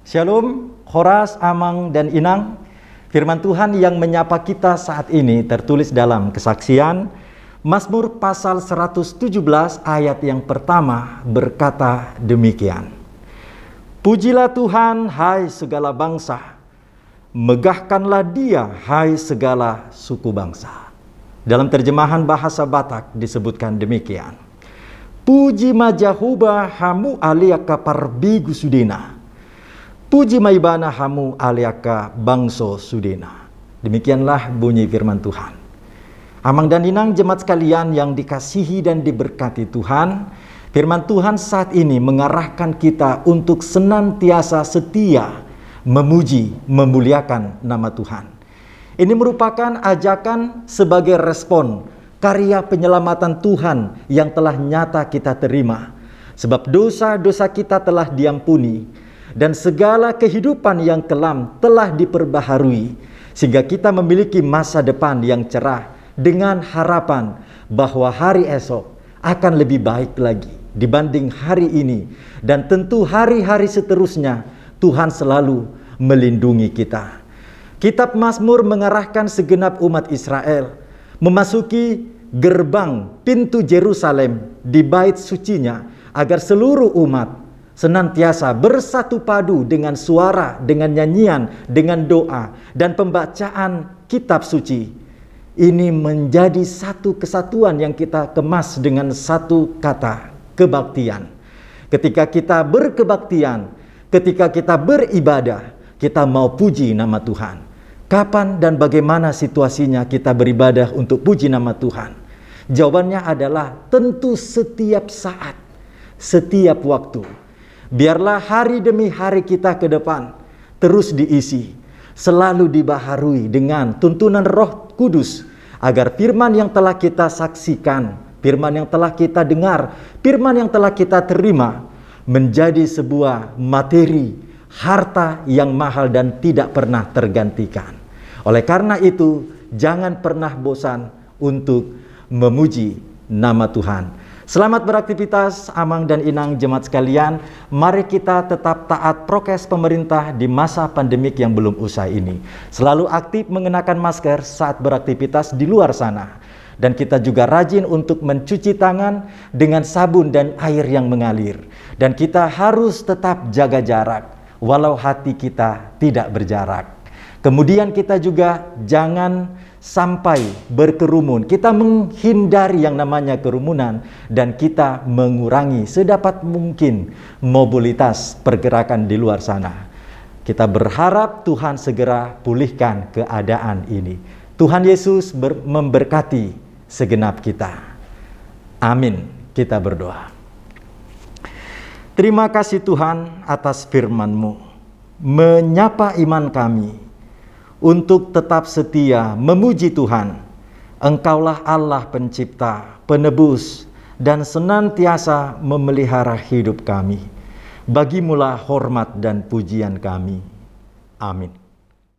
Shalom, Horas, Amang, dan Inang. Firman Tuhan yang menyapa kita saat ini tertulis dalam kesaksian Mazmur pasal 117 ayat yang pertama berkata demikian. Pujilah Tuhan hai segala bangsa, megahkanlah dia hai segala suku bangsa. Dalam terjemahan bahasa Batak disebutkan demikian. Puji majahuba hamu aliaka parbigu sudina Puji maibana hamu aliaka bangso sudena. Demikianlah bunyi firman Tuhan. Amang dan Inang jemaat sekalian yang dikasihi dan diberkati Tuhan, firman Tuhan saat ini mengarahkan kita untuk senantiasa setia memuji, memuliakan nama Tuhan. Ini merupakan ajakan sebagai respon karya penyelamatan Tuhan yang telah nyata kita terima. Sebab dosa-dosa kita telah diampuni dan segala kehidupan yang kelam telah diperbaharui sehingga kita memiliki masa depan yang cerah dengan harapan bahwa hari esok akan lebih baik lagi dibanding hari ini dan tentu hari-hari seterusnya Tuhan selalu melindungi kita. Kitab Mazmur mengarahkan segenap umat Israel memasuki gerbang pintu Jerusalem di bait sucinya agar seluruh umat senantiasa bersatu padu dengan suara, dengan nyanyian, dengan doa, dan pembacaan kitab suci. Ini menjadi satu kesatuan yang kita kemas dengan satu kata, kebaktian. Ketika kita berkebaktian, ketika kita beribadah, kita mau puji nama Tuhan. Kapan dan bagaimana situasinya kita beribadah untuk puji nama Tuhan? Jawabannya adalah tentu setiap saat, setiap waktu Biarlah hari demi hari kita ke depan terus diisi, selalu dibaharui dengan tuntunan Roh Kudus agar firman yang telah kita saksikan, firman yang telah kita dengar, firman yang telah kita terima menjadi sebuah materi harta yang mahal dan tidak pernah tergantikan. Oleh karena itu, jangan pernah bosan untuk memuji nama Tuhan. Selamat beraktivitas Amang dan Inang jemaat sekalian. Mari kita tetap taat prokes pemerintah di masa pandemik yang belum usai ini. Selalu aktif mengenakan masker saat beraktivitas di luar sana. Dan kita juga rajin untuk mencuci tangan dengan sabun dan air yang mengalir. Dan kita harus tetap jaga jarak walau hati kita tidak berjarak. Kemudian kita juga jangan sampai berkerumun. Kita menghindari yang namanya kerumunan dan kita mengurangi sedapat mungkin mobilitas pergerakan di luar sana. Kita berharap Tuhan segera pulihkan keadaan ini. Tuhan Yesus memberkati segenap kita. Amin. Kita berdoa. Terima kasih Tuhan atas firman-Mu. Menyapa iman kami untuk tetap setia memuji Tuhan. Engkaulah Allah pencipta, penebus, dan senantiasa memelihara hidup kami. Bagimulah hormat dan pujian kami. Amin.